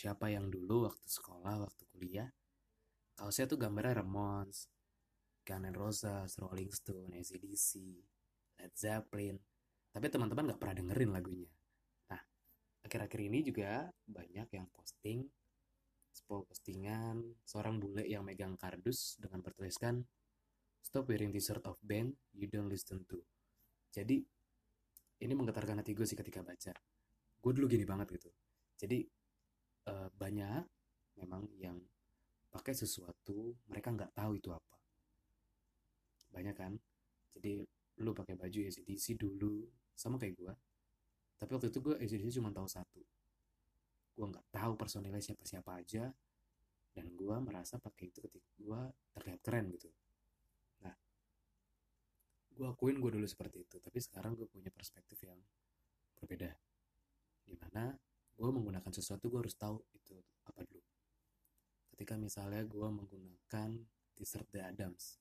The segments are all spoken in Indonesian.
siapa yang dulu waktu sekolah waktu kuliah kaosnya tuh gambarnya Ramones Guns N' Roses Rolling Stone ACDC Led Zeppelin tapi teman-teman nggak pernah dengerin lagunya nah akhir-akhir ini juga banyak yang posting sebuah postingan seorang bule yang megang kardus dengan bertuliskan Stop wearing t-shirt of band you don't listen to. Jadi ini menggetarkan hati gue sih ketika baca. Gue dulu gini banget gitu. Jadi uh, banyak memang yang pakai sesuatu mereka nggak tahu itu apa. Banyak kan. Jadi lu pakai baju ACDC dulu sama kayak gue. Tapi waktu itu gue ACDC cuma tahu satu. Gue nggak tahu personilnya siapa-siapa aja. Dan gue merasa pakai itu ketika gue terlihat keren gitu gue akuin gue dulu seperti itu tapi sekarang gue punya perspektif yang berbeda di mana gue menggunakan sesuatu gue harus tahu itu apa dulu. Ketika misalnya gue menggunakan t-shirt The Adams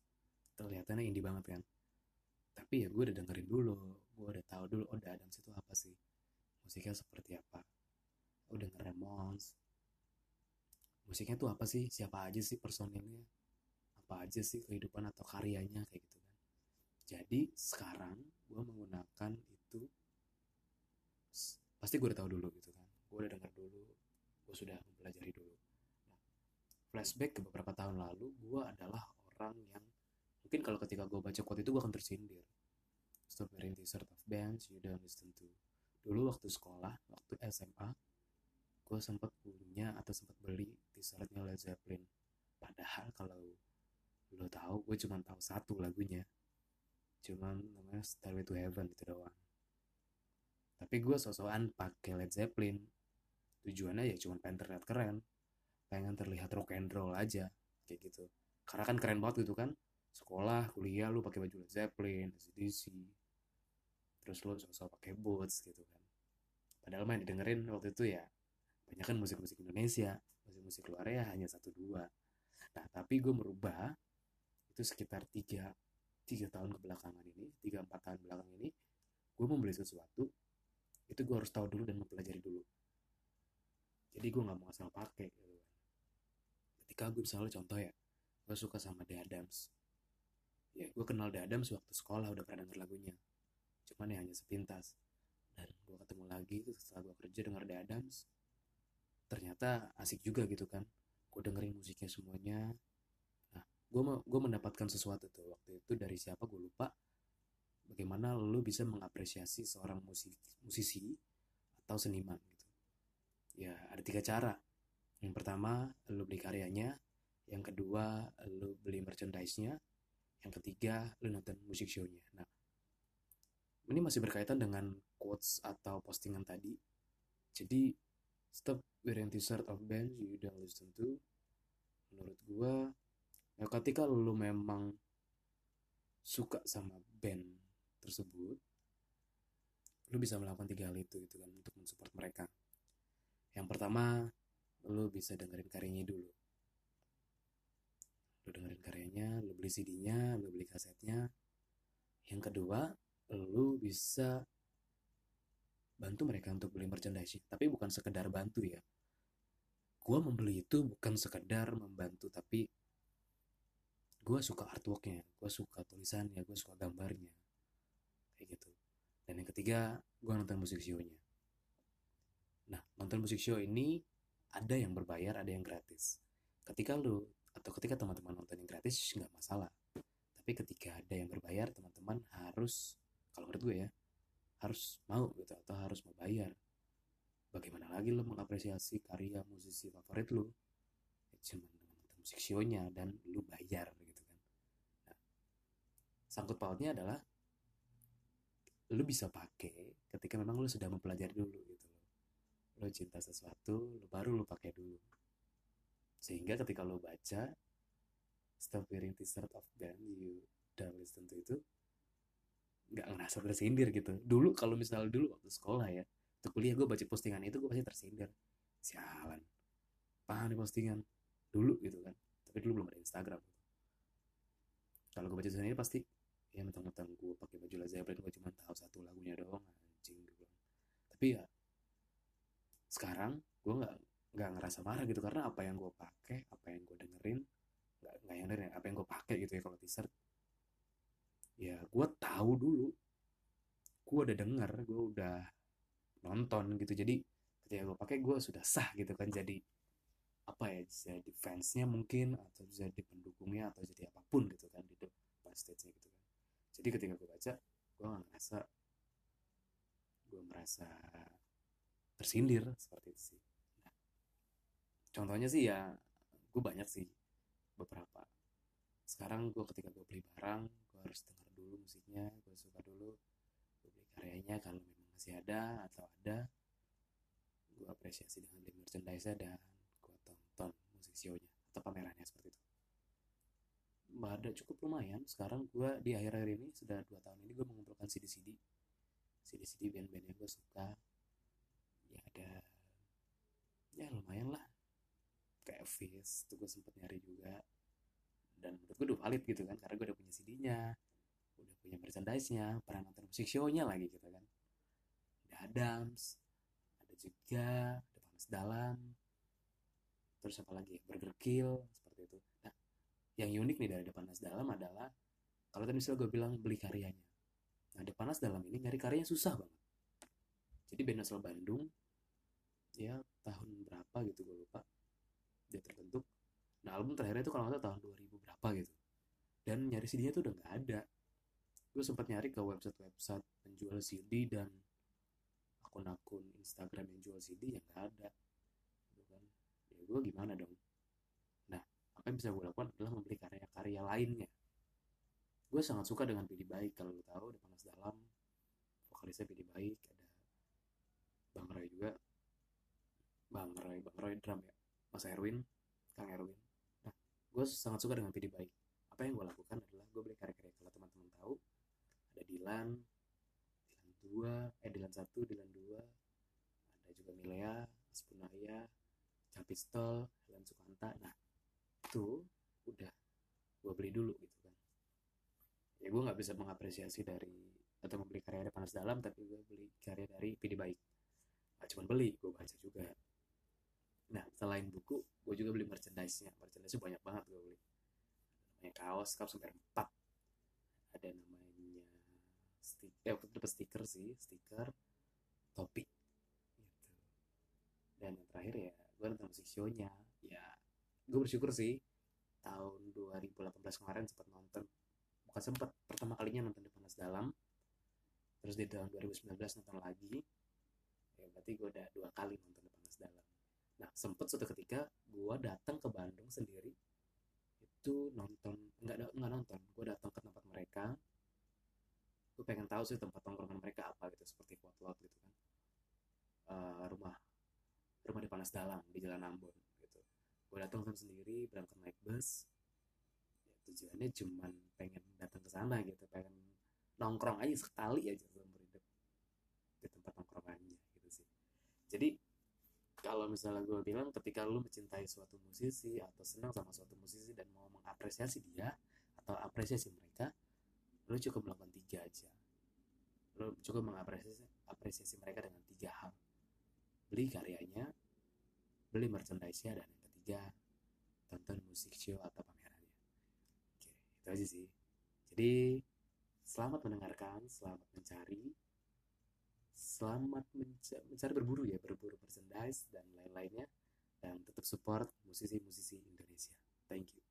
terlihatnya indie banget kan? Tapi ya gue udah dengerin dulu gue udah tahu dulu oh The Adams itu apa sih? Musiknya seperti apa? Udah ngeremons musiknya tuh apa sih? Siapa aja sih personilnya? Apa aja sih kehidupan atau karyanya kayak gitu jadi sekarang gue menggunakan itu pasti gue udah tahu dulu gitu kan gue udah dengar dulu gue sudah mempelajari dulu. Nah, flashback ke beberapa tahun lalu gue adalah orang yang mungkin kalau ketika gue baca quote itu gue akan tersindir. Stop wearing of bands you don't listen to. Dulu waktu sekolah waktu SMA gue sempat punya atau sempat beli t-shirtnya Led Zeppelin. Padahal kalau lo tahu gue cuma tahu satu lagunya. Cuman namanya Starway to Heaven itu doang. Tapi gue sosokan pakai Led Zeppelin tujuannya ya cuma pengen terlihat keren. Pengen terlihat rock and roll aja kayak gitu. Karena kan keren banget gitu kan. Sekolah kuliah lu pakai baju Led Zeppelin ACDC terus lu sosok pakai boots gitu kan. Padahal main didengerin waktu itu ya banyak kan musik-musik Indonesia. Musik-musik luar ya hanya satu dua. Nah tapi gue merubah itu sekitar tiga tiga tahun kebelakangan ini tiga empat tahun belakang ini gue membeli sesuatu itu gue harus tahu dulu dan mempelajari dulu jadi gue nggak mau asal pakai gitu kan. Ketika gue misalnya contoh ya gue suka sama The Adams. Ya gue kenal The Adams waktu sekolah udah pernah denger lagunya. Cuman ya hanya sepintas. Dan gue ketemu lagi setelah gue kerja denger The Adams ternyata asik juga gitu kan. Gue dengerin musiknya semuanya. Gue gue mendapatkan sesuatu tuh waktu itu dari siapa gue lupa. Bagaimana lo bisa mengapresiasi seorang musik, musisi atau seniman ya ada tiga cara. Yang pertama lo beli karyanya. Yang kedua lo beli merchandise-nya. Yang ketiga lo nonton musik show-nya. Nah ini masih berkaitan dengan quotes atau postingan tadi. Jadi stop wearing t-shirt of bands you don't listen to. Menurut gue ya ketika lu memang suka sama band tersebut lu bisa melakukan tiga hal itu gitu kan untuk mensupport mereka yang pertama lu bisa dengerin karyanya dulu. Lu dengerin karyanya lu beli CD-nya lu beli kasetnya. Yang kedua lu bisa bantu mereka untuk beli merchandise tapi bukan sekedar bantu ya. Gua membeli itu bukan sekedar membantu tapi gue suka artworknya gue suka tulisannya gue suka gambarnya. Kayak gitu. Dan yang ketiga gue nonton musik show-nya nonton musik show ini ada yang berbayar ada yang gratis. Ketika lu atau ketika teman-teman nonton yang gratis nggak masalah. Tapi ketika ada yang berbayar teman-teman harus kalau menurut gue ya harus mau gitu atau harus mau bayar bagaimana lagi lo mengapresiasi karya musisi favorit lo ya, cuman nonton musik show-nya dan lu bayar gitu sangkut pautnya adalah lu bisa pakai ketika memang lu sudah mempelajari dulu gitu lu cinta sesuatu lu baru lu pakai dulu. Sehingga ketika lu baca stop wearing t-shirt of band you don't listen to itu nggak ngerasa tersindir gitu. Dulu kalau misalnya dulu waktu sekolah ya waktu kuliah gue baca postingan itu gue pasti tersindir. Sialan. Paham nih postingan? Dulu gitu kan. Tapi dulu belum ada Instagram. Kalau gue baca ini pasti ya mentang-mentang gue pakai baju Led Zeppelin gue cuma tahu satu lagunya doang anjing gue tapi ya sekarang gue nggak nggak merasa marah gitu karena apa yang gue pakai apa yang gue dengerin nggak nggak yang dengerin apa yang gue pakai gitu ya kalau t-shirt. Ya gue tahu dulu. Gue udah denger gue udah nonton gitu. Jadi ketika gue pakai gue sudah sah gitu kan. Jadi apa ya jadi fansnya mungkin atau jadi pendukungnya atau jadi apa pun gitu kan di depan stage-nya gitu kan. Jadi ketika gue baca gue nggak ngerasa gue merasa tersindir seperti itu sih. Nah, contohnya sih ya gue banyak sih beberapa. Sekarang gue ketika gue beli barang gue harus dengar dulu musiknya gue suka dulu gue beli karyanya kalau memang masih ada atau ada gue apresiasi dengan beli merchandise dan gue tonton musik show-nya atau pamerannya seperti itu. Ada cukup lumayan. Sekarang gue di akhir-akhir ini sudah dua tahun ini gue mengumpulkan CD-CD CD-CD band-band yang gue suka ya ada. Ya lumayan lah. Kayak Fizz itu gue sempet nyari juga. Dan menurut gue udah valid gitu kan karena gue udah punya CD-nya udah punya merchandise-nya pernah nonton musik show-nya lagi gitu kan. Ada Adams ada juga ada Panas Dalam. Terus apa lagi? Burger Kill seperti itu. Nah yang unik nih dari Panas Dalam adalah kalau tadi misalnya gue bilang beli karyanya. Nah Panas Dalam ini nyari karyanya susah banget jadi band asal Bandung ya tahun berapa gitu gue lupa. Dia terbentuk. Nah album terakhirnya itu kalau nggak tahun 2000 berapa gitu. Dan nyari CD-nya tuh udah nggak ada. Gue sempat nyari ke website-website penjual CD dan akun-akun Instagram yang jual CD yang nggak ada. Gitu kan. Ya gue gimana dong? Nah apa yang bisa gue lakukan adalah membeli karya-karya lainnya. Gue sangat suka dengan Pidi Baik. Kalau lo tahu udah panas dalam vokalisnya Pidi Baik ada Bang Roy juga. Bang Roy Bang Roy drum ya. Mas Erwin Kang Erwin. Gue sangat suka dengan video baik. Apa yang gue lakukan adalah gue beli karya-karya. Kalau teman-teman tahu ada Dilan Dilan dua eh Dilan satu Dilan dua. Ada juga Milea Aspunaya Capistol Helen Sukanta nah itu udah gue beli dulu gitu kan. Ya gue nggak bisa mengapresiasi dari atau membeli karya dari panas dalam tapi gue beli karya dari PD baik gak cuma beli gue baca juga. Nah selain buku gue juga beli merchandise-nya. Merchandise banyak banget gue beli. Namanya kaos kaos sampai empat. Ada namanya stiker eh dapat stiker sih stiker topi. Gitu. Dan yang terakhir ya gue nonton musik show-nya. Ya gue bersyukur sih tahun 2018 kemarin sempat nonton. Bukan sempat pertama kalinya nonton di panas dalam. Terus di tahun 2019 nonton lagi berarti gue udah dua kali nonton panas dalam. Nah, sempet suatu ketika gue datang ke Bandung sendiri itu nonton nggak nggak nonton gue datang ke tempat mereka. Gue pengen tahu sih tempat tongkrongan mereka apa gitu seperti potlot gitu kan. Uh, rumah rumah di panas dalam di jalan Ambon gitu. Gue datang sendiri berangkat naik bus. Ya, tujuannya cuman pengen datang ke sana gitu pengen nongkrong aja sekali aja hidup di tempat nongkrongannya gitu sih jadi kalau misalnya gue bilang ketika lu mencintai suatu musisi atau senang sama suatu musisi dan mau mengapresiasi dia atau apresiasi mereka lu cukup melakukan tiga aja. Lu cukup mengapresiasi apresiasi mereka dengan tiga hal. Beli karyanya beli merchandise-nya dan yang ketiga tonton musik show atau pamerannya oke itu aja sih. Jadi selamat mendengarkan selamat mencari selamat mencari berburu ya berburu merchandise dan lain-lainnya dan tetap support musisi-musisi Indonesia. Thank you